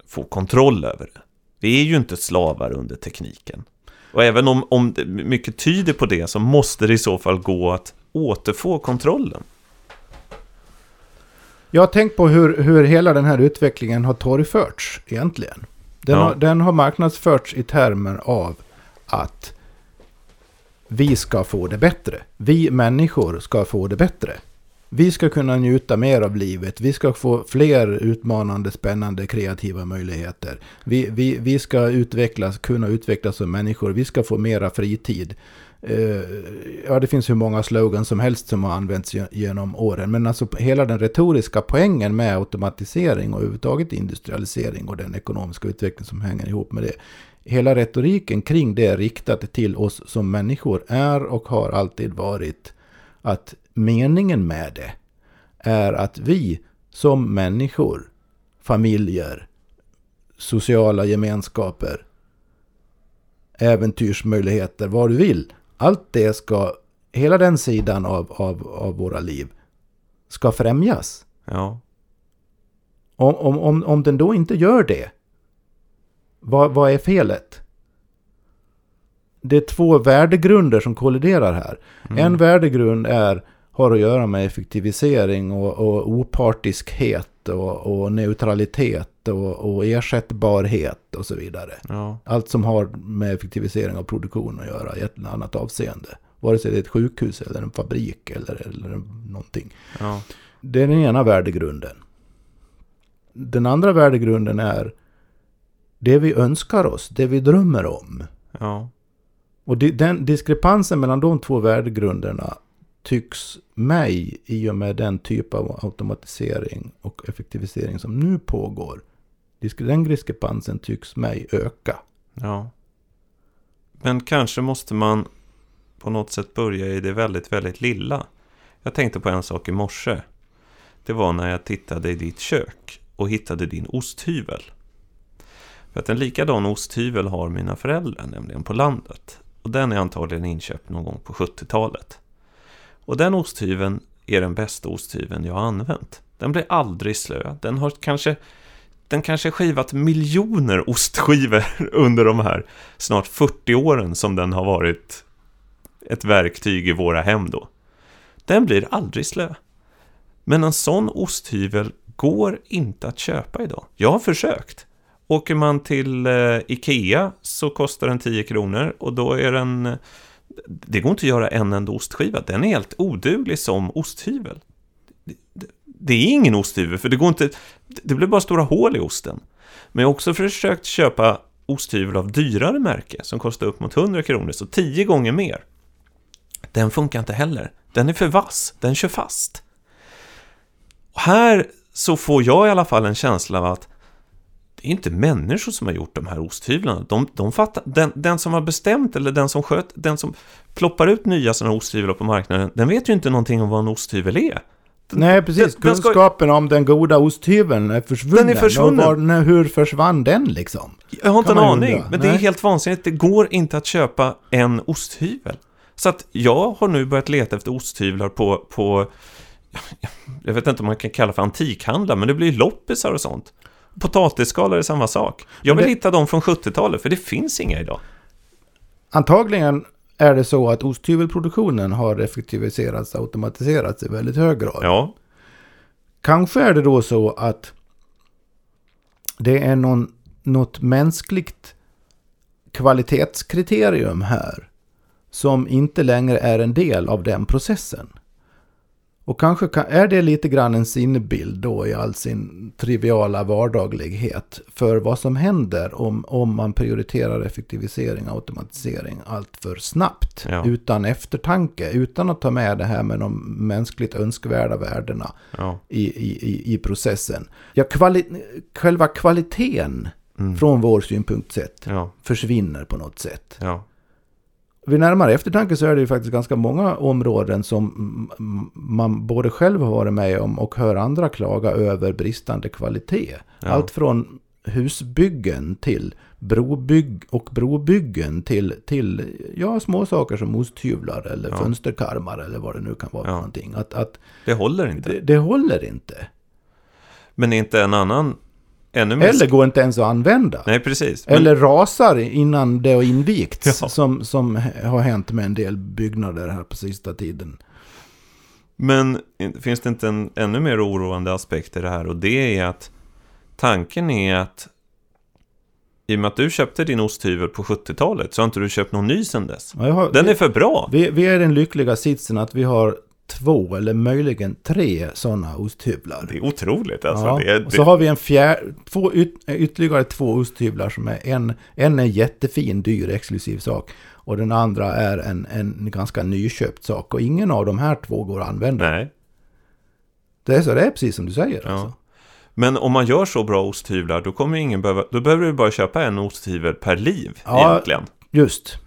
få kontroll över det. Vi är ju inte slavar under tekniken. Och även om, om mycket tyder på det så måste det i så fall gå att återfå kontrollen. Jag har tänkt på hur, hur hela den här utvecklingen har torgförts egentligen. Den, Ja. har, den har marknadsförts i termer av att vi ska få det bättre. Vi människor ska få det bättre. Vi ska kunna njuta mer av livet. Vi ska få fler utmanande, spännande, kreativa möjligheter. Vi, vi, vi ska utvecklas, kunna utvecklas som människor. Vi ska få mera fritid. Eh, ja, det finns hur många slogans som helst som har använts genom åren. Men alltså hela den retoriska poängen med automatisering och överhuvudtaget industrialisering och den ekonomiska utveckling som hänger ihop med det. Hela retoriken kring det riktat till oss som människor är och har alltid varit att meningen med det är att vi som människor, familjer, sociala gemenskaper, äventyrsmöjligheter, vad du vill. Allt det ska, hela den sidan av, av, av våra liv ska främjas. Ja, Om, om, om, om den då inte gör det, vad, vad är felet? Det är två värdegrunder som kolliderar här. Mm. En värdegrund är, har att göra med effektivisering och, och opartiskhet och, och neutralitet och, och ersättbarhet och så vidare. ja, Allt som har med effektivisering av produktion att göra i ett eller annat avseende. Vare sig det är ett sjukhus eller en fabrik eller, eller någonting. ja, Det är den ena värdegrunden. Den andra värdegrunden är det vi önskar oss, det vi drömmer om. ja, Och den diskrepansen mellan de två värdegrunderna tycks mig, i och med den typ av automatisering och effektivisering som nu pågår, Den diskrepansen tycks mig öka. Ja. Men kanske måste man på något sätt börja i det väldigt, väldigt lilla. Jag tänkte på en sak i morse. Det var när jag tittade i ditt kök och hittade din osthyvel. För att en likadan osthyvel har mina föräldrar, nämligen på landet. Och den är antagligen inköpt någon gång på 70-talet. Och den osthyveln är den bästa osthyveln jag har använt. Den blir aldrig slö. Den har kanske den kanske skivat miljoner ostskivor under de här snart 40 åren som den har varit ett verktyg i våra hem då. Den blir aldrig slö. Men en sån osthyvel går inte att köpa idag. Jag har försökt. Åker man till eh, Ikea så kostar den 10 kronor och då är den... Eh, det går inte att göra en enda ostskiva. Den är helt oduglig som osthyvel. Det, det, det är ingen osthyvel för det går inte... Det blir bara stora hål i osten. Men jag har också försökt köpa osthyvel av dyrare märke som kostar upp mot 100 kronor, så 10 gånger mer. Den funkar inte heller. Den är för vass, den kör fast. Och här så får jag i alla fall en känsla av att det är inte människor som har gjort de här osthyvlarna. De, de fattar, den, den som har bestämt eller den som sköt, den som ploppar ut nya sådana osthyvlar på marknaden, den vet ju inte någonting om vad en osthyvel är. Nej, precis. Den- den ska- Kunskapen om den goda osthyveln är försvunnen. Den är försvunnen. Och var, när, hur försvann den liksom? Jag har inte en aning, undra. men det är Nej. helt vansinnigt. Det går inte att köpa en osthyvel. Så att jag har nu börjat leta efter osthyvlar på, på jag vet inte om man kan kalla för antikhandlar, men det blir loppisar och sånt. Potatisskal är samma sak. Jag vill det- hitta dem från 70-talet, för det finns inga idag. Antagligen är det så att osthyvelproduktionen har effektiviserats och automatiserats i väldigt hög grad. Ja, Kanske är det då så att det är någon, något mänskligt kvalitetskriterium här som inte längre är en del av den processen. Och kanske kan, är det lite grann en sinnebild då i all sin triviala vardaglighet för vad som händer om, om man prioriterar effektivisering och automatisering allt för snabbt. Ja. Utan eftertanke, utan att ta med det här med de mänskligt önskvärda värdena ja, i, i, i, processen. Ja, kvali själva kvaliteten mm, från vår synpunkt sett ja, försvinner på något sätt. Vid närmare eftertanke så är det ju faktiskt ganska många områden som man både själv har varit med om och hör andra klaga över bristande kvalitet. Ja. Allt från husbyggen till brobygg och brobyggen till, till ja, små saker som osthyvlar eller Ja. fönsterkarmar eller vad det nu kan vara för Ja. någonting. Att, att det håller inte. det, det håller inte. Men inte en annan, ännu mer... Eller går inte ens att använda. Nej, precis. Men, Eller rasar innan det har invigts. Ja. Som, som har hänt med en del byggnader här på sista tiden. Men finns det inte en ännu mer oroande aspekt i det här? Och det är att tanken är att i och med att du köpte din osthyvel på 70-talet så har inte du köpt någon ny sedan dess. Ja, har, Den är för bra. vi, vi är i den lyckliga sitsen att vi har två eller möjligen tre sådana osthyvlar. Det är otroligt alltså. Ja, Det är, och så har vi en fjär, två yt, ytterligare två osthyvlar som är en, en är jättefin, dyr, exklusiv sak. Och den andra är en, en ganska nyköpt sak. Och ingen av de här två går att använda. Nej. Det är så det är precis som du säger. Ja. Alltså. Men om man gör så bra osthyvlar då kommer ingen behöva... Då behöver du bara köpa en osthyvel per liv Ja. egentligen. Just.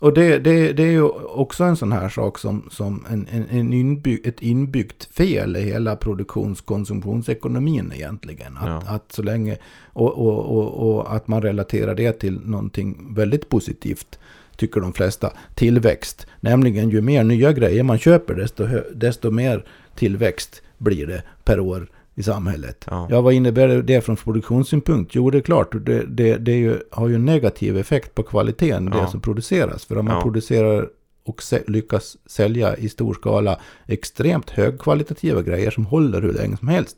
Och det, det, det är ju också en sån här sak som, som en, en, en inbyg, ett inbyggt fel i hela produktions-konsumtionsekonomin egentligen. Att, Ja. att så länge, och, och, och, och att man relaterar det till någonting väldigt positivt, tycker de flesta, tillväxt. Nämligen ju mer nya grejer man köper, desto, desto mer tillväxt blir det per år i samhället. Ja. Ja, vad innebär det från produktionssynpunkt? Jo, det är klart, det, det, det ju, har ju en negativ effekt på kvaliteten, det Ja. som produceras. För om man Ja. producerar och lyckas sälja i stor skala extremt högkvalitativa grejer som håller hur länge som helst.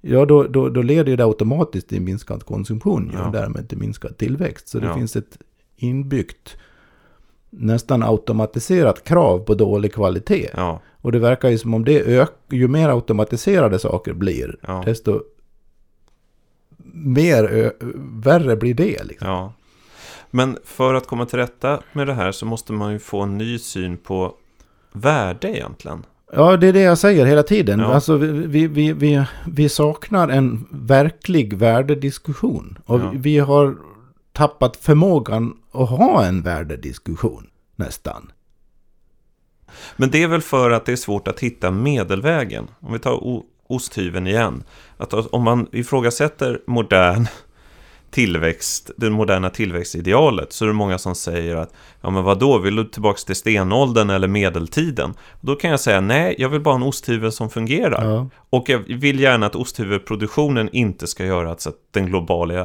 Ja, då, då, då leder det automatiskt till minskad konsumtion Ja. och därmed till minskad tillväxt. Så det finns ett inbyggt, nästan automatiserat krav på dålig kvalitet. Ja, Och det verkar ju som om det ök, ju mer automatiserade saker blir, ja, desto mer värre blir det. Liksom. ja. Men för att komma till rätta med det här så måste man ju få en ny syn på värde egentligen. Ja, det är det jag säger hela tiden. Ja. Alltså, vi, vi, vi, vi saknar en verklig värdediskussion. Och Ja. vi har tappat förmågan att ha en värdediskussion, nästan. Men det är väl för att det är svårt att hitta medelvägen. Om vi tar osthyveln igen. Att om man ifrågasätter modern tillväxt, det moderna tillväxtidealet så är det många som säger att ja men vad då vill du tillbaka till stenåldern eller medeltiden? Då kan jag säga nej, jag vill bara ha en osthyvel som fungerar. Ja. Och jag vill gärna att osthyvelproduktionen inte ska göra att den globala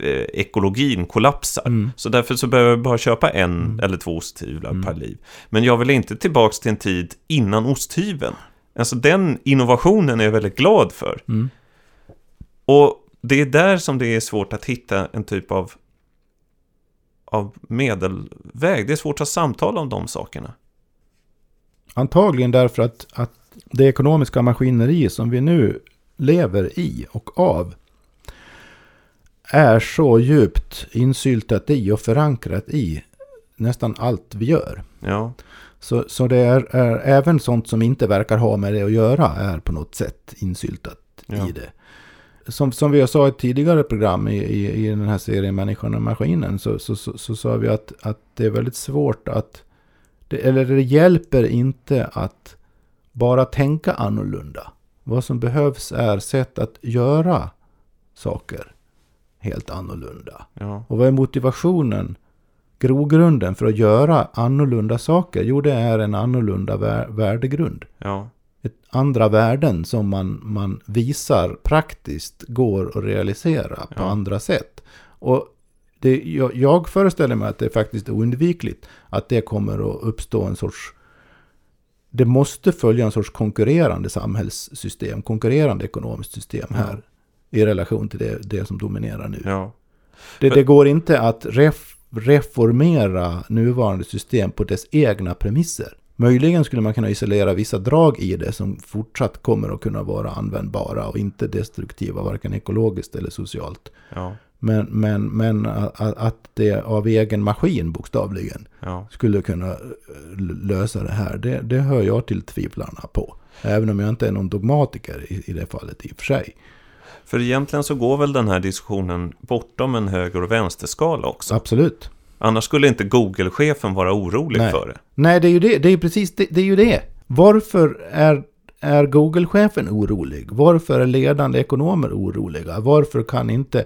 eh, ekologin kollapsar. Mm. Så därför så behöver jag bara köpa en eller två osthyvlar per liv. Men jag vill inte tillbaka till en tid innan osthyveln. Alltså den innovationen är jag väldigt glad för. Mm. Och det är där som det är svårt att hitta en typ av, av medelväg. Det är svårt att samtala om de sakerna. Antagligen därför att, att det ekonomiska maskineri som vi nu lever i och av är så djupt insyltat i och förankrat i nästan allt vi gör. Ja, Så, så det är, är även sånt som inte verkar ha med det att göra är på något sätt insyltat Ja. i det. Som, som vi sa i ett tidigare program i, i, i den här serien Människan och Maskinen så, så, så, så sa vi att, att det är väldigt svårt att det, eller det hjälper inte att bara tänka annorlunda. Vad som behövs är sätt att göra saker helt annorlunda. ja, Och vad är motivationen? Grogrunden för att göra annorlunda saker? Jo, det är en annorlunda vär- värdegrund. ja, andra värden som man, man visar praktiskt går att realisera på Ja. andra sätt. Och det, jag, jag föreställer mig att det är faktiskt oundvikligt att det kommer att uppstå en sorts... Det måste följa en sorts konkurrerande samhällssystem, konkurrerande ekonomiskt system här. I relation till det, det som dominerar nu. ja. Det, det går inte att ref, reformera nuvarande system på dess egna premisser. Möjligen skulle man kunna isolera vissa drag i det som fortsatt kommer att kunna vara användbara och inte destruktiva, varken ekologiskt eller socialt. ja, Men, men, men att, det av egen maskin bokstavligen ja. skulle kunna eh, lösa det här, det, det hör jag till tvivlarna på. Även om jag inte är någon dogmatiker i, i det fallet i och för sig. För egentligen så går väl den här diskussionen bortom en höger och vänsterskala också. Absolut. Annars skulle inte Google-chefen vara orolig Nej. för det. Nej, det är ju det. Det är precis det. det, är ju det. Varför är, är Google-chefen orolig? Varför är ledande ekonomer oroliga? Varför kan inte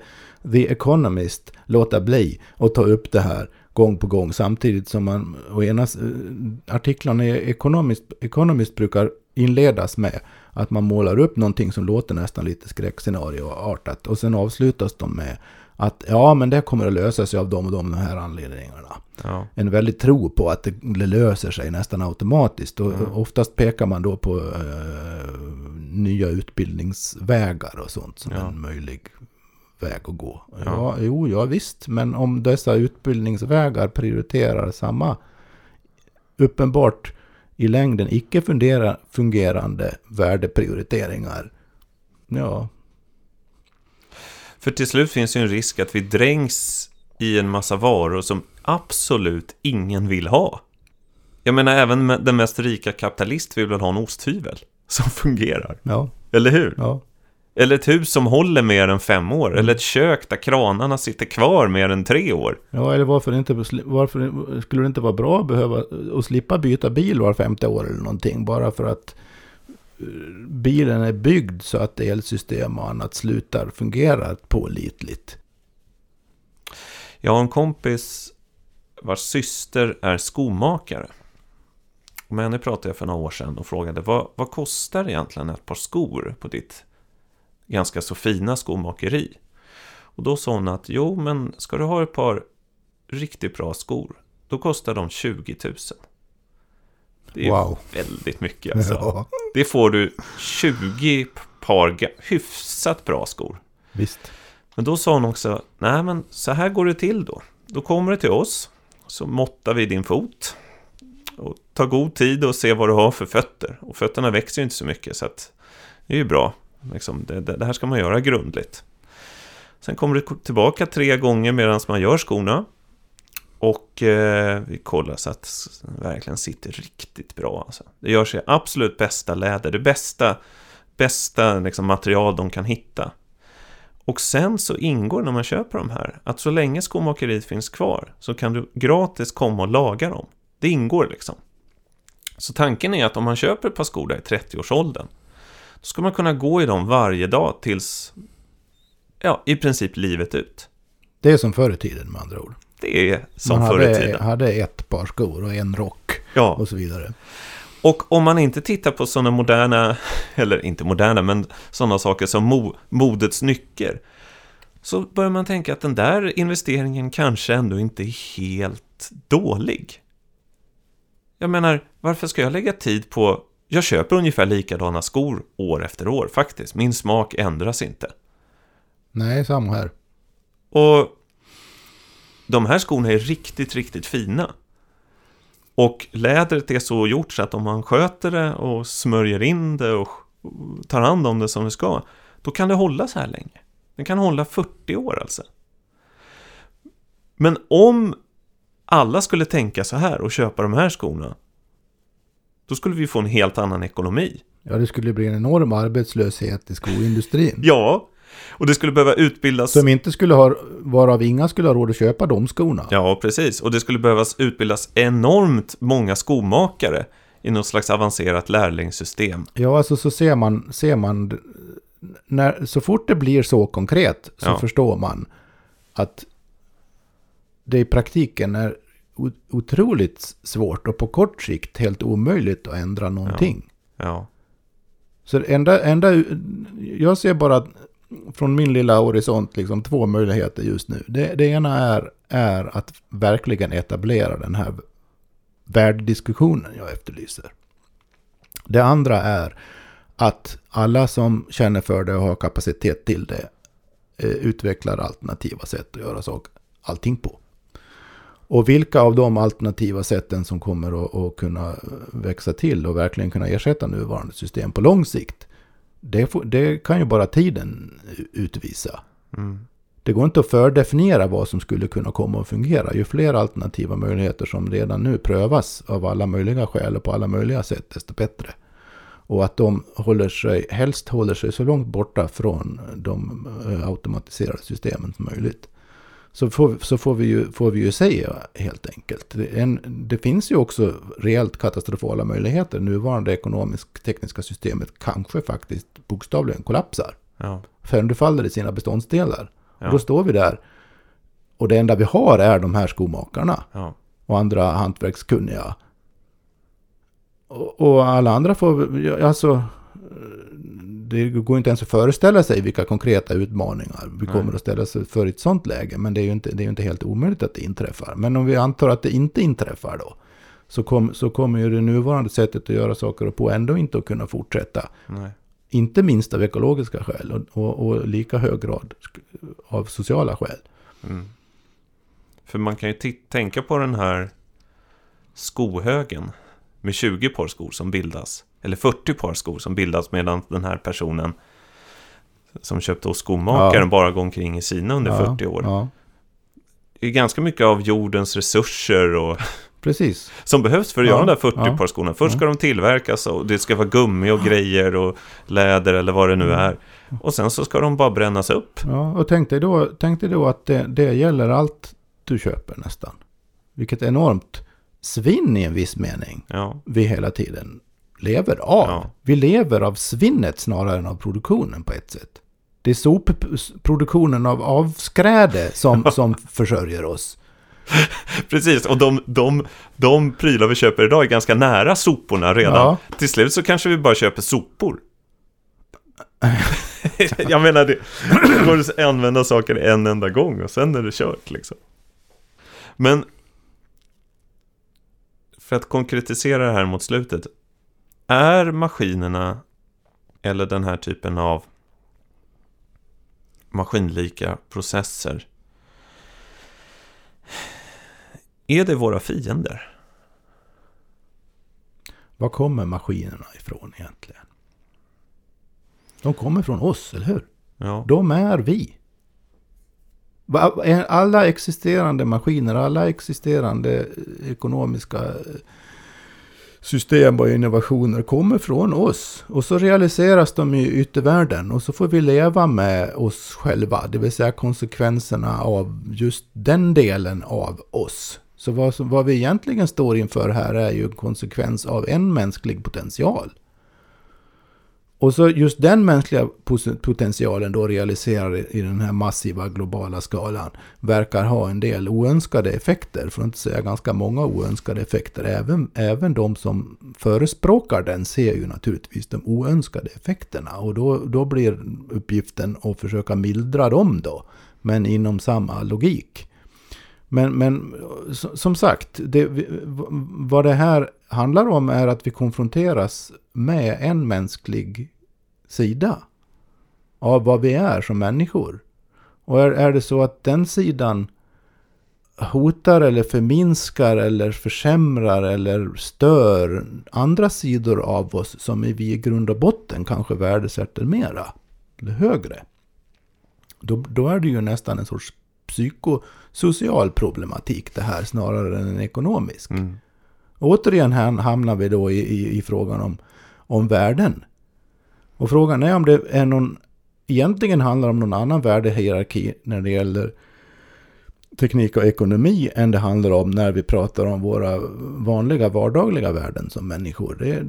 The Economist låta bli att ta upp det här gång på gång samtidigt som man å ena eh, artiklarna i Economist, Economist brukar inledas med att man målar upp någonting som låter nästan lite skräckscenarioartat och sen avslutas de med att ja, men det kommer att lösa sig av de och de, de här anledningarna Ja, en väldig tro på att det löser sig nästan automatiskt. Och Mm. oftast pekar man då på eh, nya utbildningsvägar och sånt som Ja. en möjlig väg att gå. Ja. Ja. jo, ja visst, men om dessa utbildningsvägar prioriterar samma uppenbart i längden icke fungerande värdeprioriteringar. Ja, För till slut finns ju en risk att vi dränks i en massa varor som absolut ingen vill ha. Jag menar, även den mest rika kapitalist vill väl ha en osthyvel som fungerar. ja, Eller hur? ja. Eller ett hus som håller mer än fem år. Eller ett kök där kranarna sitter kvar mer än tre år. Ja, eller varför, inte, varför skulle det inte vara bra att behöva att slippa byta bil var femte år eller någonting? Bara för att bilen är byggd så att elsystem och annat slutar fungera pålitligt. Jag har en kompis vars syster är skomakare. Och med henne pratade jag för några år sedan och frågade vad, vad kostar egentligen ett par skor på ditt ganska så fina skomakeri? Och då sa hon att jo, men ska du ha ett par riktigt bra skor, då kostar de 20 000. Det är Wow. väldigt mycket alltså. Ja, Det får du 20 par hyfsat bra skor. visst. Men då sa hon också, nej men så här går det till då. Då kommer du till oss, så måttar vi din fot. Och tar god tid och ser vad du har för fötter. Och fötterna växer ju inte så mycket så att det är ju bra. Liksom, det, det, det här ska man göra grundligt. Sen kommer du tillbaka tre gånger medan man gör skorna. Och eh, vi kollar så att det verkligen sitter riktigt bra. Alltså. Det gör sig absolut bästa läder, det bästa, bästa liksom, material de kan hitta. Och sen så ingår när man köper de här att så länge skomakeriet finns kvar så kan du gratis komma och laga dem. Det ingår liksom. Så tanken är att om man köper ett par skor där i 30-årsåldern då ska man kunna gå i dem varje dag tills, ja, i princip livet ut. Det är som förr i tiden med andra ord. Det är som man förr i hade, tiden. hade ett par skor och en rock Ja, och så vidare. och om man inte tittar på sådana moderna, eller inte moderna, men sådana saker som mo, modets nycker, så börjar man tänka att den där investeringen kanske ändå inte är helt dålig. Jag menar, varför ska jag lägga tid på... Jag köper ungefär likadana skor år efter år faktiskt. Min smak ändras inte. Nej, samma här. Och de här skorna är riktigt, riktigt fina. Och lädret är så gjort så att om man sköter det och smörjer in det och tar hand om det som det ska, då kan det hålla så här länge. Den kan hålla 40 år alltså. Men om alla skulle tänka så här och köpa de här skorna, då skulle vi få en helt annan ekonomi. Ja, det skulle bli en enorm arbetslöshet i skoindustrin. Ja, och det skulle behöva utbildas... Som inte skulle ha, varav inga skulle ha råd att köpa de skorna. Ja, precis. Och det skulle behövas utbildas enormt många skomakare i något slags avancerat lärlingssystem. Ja, alltså så ser man, ser man när, så fort det blir så konkret så Ja. förstår man att det i praktiken är otroligt svårt och på kort sikt helt omöjligt att ändra någonting. Ja, Så det enda, enda, jag ser bara från min lilla horisont liksom två möjligheter just nu. Det, det ena är, är att verkligen etablera den här värdediskussionen jag efterlyser. Det andra är att alla som känner för det och har kapacitet till det eh, utvecklar alternativa sätt att göra saker, allting på. Och vilka av de alternativa sätten som kommer att, att kunna växa till och verkligen kunna ersätta nuvarande system på lång sikt, det, får, det kan ju bara tiden utvisa. mm. Det går inte att fördefiniera vad som skulle kunna komma att fungera. Ju fler alternativa möjligheter som redan nu prövas av alla möjliga skäl och på alla möjliga sätt, desto bättre. Och att de håller sig, helst håller sig så långt borta från de automatiserade systemen som möjligt. Så får, så får, vi ju, får vi ju säga helt enkelt. Det, en, det finns ju också reellt katastrofala möjligheter. Nuvarande ekonomisk-tekniska systemet kanske faktiskt bokstavligen kollapsar. ja, Sönderfaller i sina beståndsdelar. Ja. Och då står vi där. Och det enda vi har är de här skomakarna. ja, Och andra hantverkskunniga. Och, och alla andra får, alltså. Det går inte ens att föreställa sig vilka konkreta utmaningar vi Nej. kommer att ställa sig för i ett sånt läge. Men det är ju inte, det är inte helt omöjligt att det inträffar. Men om vi antar att det inte inträffar då. Så, kom, så kommer ju det nuvarande sättet att göra saker på ändå inte att kunna fortsätta. nej, Inte minst av ekologiska skäl och, och, och lika hög grad av sociala skäl. mm. För man kan ju tänka på den här skohögen med 20 par skor som bildas, eller 40 par skor som bildas medan den här personen som köpte hos skomakaren Ja. bara går omkring i sina under Ja, 40 år. Ja, Det är ganska mycket av jordens resurser och precis. som behövs för att göra de där 40 ja. par skorna. Först ska de tillverkas och det ska vara gummi och grejer och läder eller vad det nu är. Och sen så ska de bara brännas upp. Ja, och tänk dig då, tänk dig då att det, det gäller allt du köper nästan. Vilket enormt svinn i en viss mening Ja, vi hela tiden lever av. Ja. Vi lever av svinnet snarare än av produktionen på ett sätt. Det är sopproduktionen av avskräde som, som försörjer oss. precis. Och de, de, de prylar vi köper idag är ganska nära soporna redan. Ja. Till slut så kanske vi bara köper sopor. Jag menar, det går att använda saker en enda gång och sen är det kört liksom. Men för att konkretisera det här mot slutet. Är maskinerna eller den här typen av maskinlika processer är det våra fiender? Var kommer maskinerna ifrån egentligen? De kommer från oss, eller hur? Ja, De är vi. Alla existerande maskiner, alla existerande ekonomiska system och innovationer kommer från oss. Och så realiseras de i yttervärlden och så får vi leva med oss själva. Det vill säga konsekvenserna av just den delen av oss. Så vad, vad vi egentligen står inför här är ju en konsekvens av en mänsklig potential. Och så just den mänskliga potentialen då realiserad i den här massiva globala skalan verkar ha en del oönskade effekter, för att inte säga ganska många oönskade effekter. Även, även de som förespråkar den ser ju naturligtvis de oönskade effekterna och då, då blir uppgiften att försöka mildra dem då, men inom samma logik. Men, men som sagt, det, vad det här handlar om är att vi konfronteras med en mänsklig sida av vad vi är som människor. Och är, är det så att den sidan hotar eller förminskar eller försämrar eller stör andra sidor av oss som vi i grund och botten kanske värdesätter mera eller högre. Då, då är det ju nästan en sorts psykosocial problematik det här snarare än en ekonomisk. Mm. Återigen hamnar vi då i, i, i frågan om, om värden. Och frågan är om det är någon, egentligen handlar om någon annan värdehierarki när det gäller teknik och ekonomi än det handlar om när vi pratar om våra vanliga vardagliga värden som människor. Det,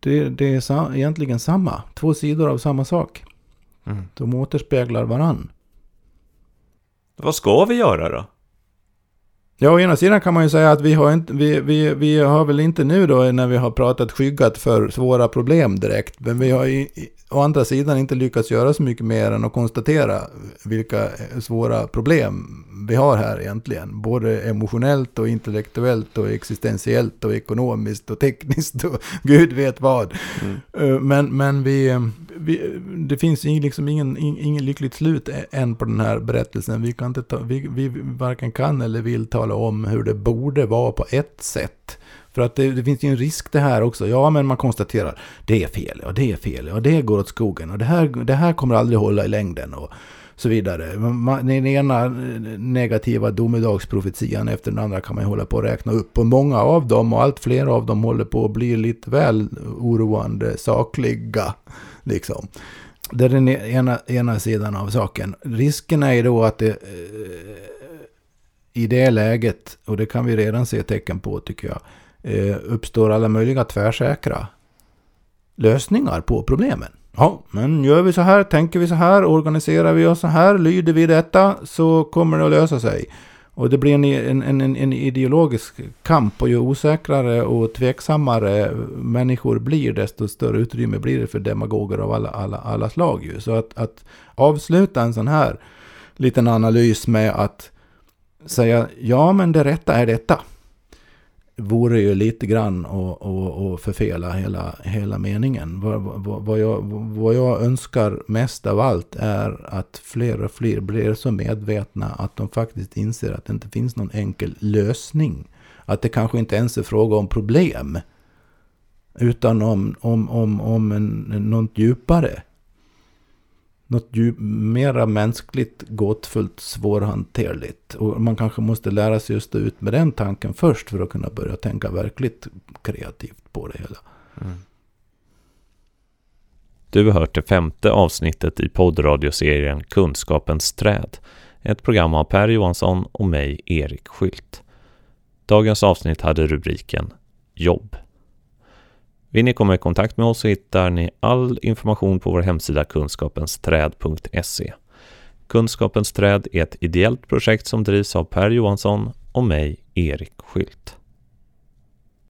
det, det är sa, egentligen samma, två sidor av samma sak. Mm. De återspeglar varann. Vad ska vi göra då? Ja, å ena sidan kan man ju säga att vi har, inte, vi, vi, vi har väl inte nu då när vi har pratat skyggat för svåra problem direkt. Men vi har i, å andra sidan inte lyckats göra så mycket mer än att konstatera vilka svåra problem vi har här egentligen. Både emotionellt och intellektuellt och existentiellt och ekonomiskt och tekniskt och gud vet vad. Mm. Eh, men, men vi, vi, det finns liksom ingen, ingen lyckligt slut än på den här berättelsen. Vi, kan inte ta, vi, vi varken kan eller vill tala om hur det borde vara på ett sätt. För att det, det, finns ju en risk det här också. Ja, men man konstaterar det är fel och det är fel och det går åt skogen och det här, det här kommer aldrig hålla i längden och så vidare. Den ena negativa domedagsprofetian efter den andra kan man ju hålla på att räkna upp. Och många av dem och allt fler av dem håller på att bli lite väl oroande sakliga. Liksom. Det är den ena, ena sidan av saken. Risken är ju då att det eh, i det läget, och det kan vi redan se tecken på tycker jag, eh, uppstår alla möjliga tvärsäkra lösningar på problemen. Ja, men gör vi så här, tänker vi så här, organiserar vi oss så här, lyder vi detta så kommer det att lösa sig. Och det blir en, en, en, en ideologisk kamp och ju osäkrare och tveksammare människor blir desto större utrymme blir det för demagoger av alla, alla, alla slag. Ju. Så att, att avsluta en sån här liten analys med att säga ja men det rätta är detta vore ju lite grann att förfela hela, hela meningen. Vad, vad, vad, jag, vad jag önskar mest av allt är att fler och fler blir så medvetna att de faktiskt inser att det inte finns någon enkel lösning. Att det kanske inte ens är fråga om problem. Utan om, om, om, om en, något djupare något djup, mera mänskligt, gåtfullt, svårhanterligt. Och man kanske måste lära sig att stå ut med den tanken först för att kunna börja tänka verkligt kreativt på det hela. Mm. Du har hört det femte avsnittet i poddradioserien Kunskapens träd. Ett program av Per Johansson och mig, Erik Skylt. Dagens avsnitt hade rubriken Jobb. Vill ni komma i kontakt med oss så hittar ni all information på vår hemsida kunskapensträd.se. Kunskapens träd är ett ideellt projekt som drivs av Per Johansson och mig, Erik Skylt.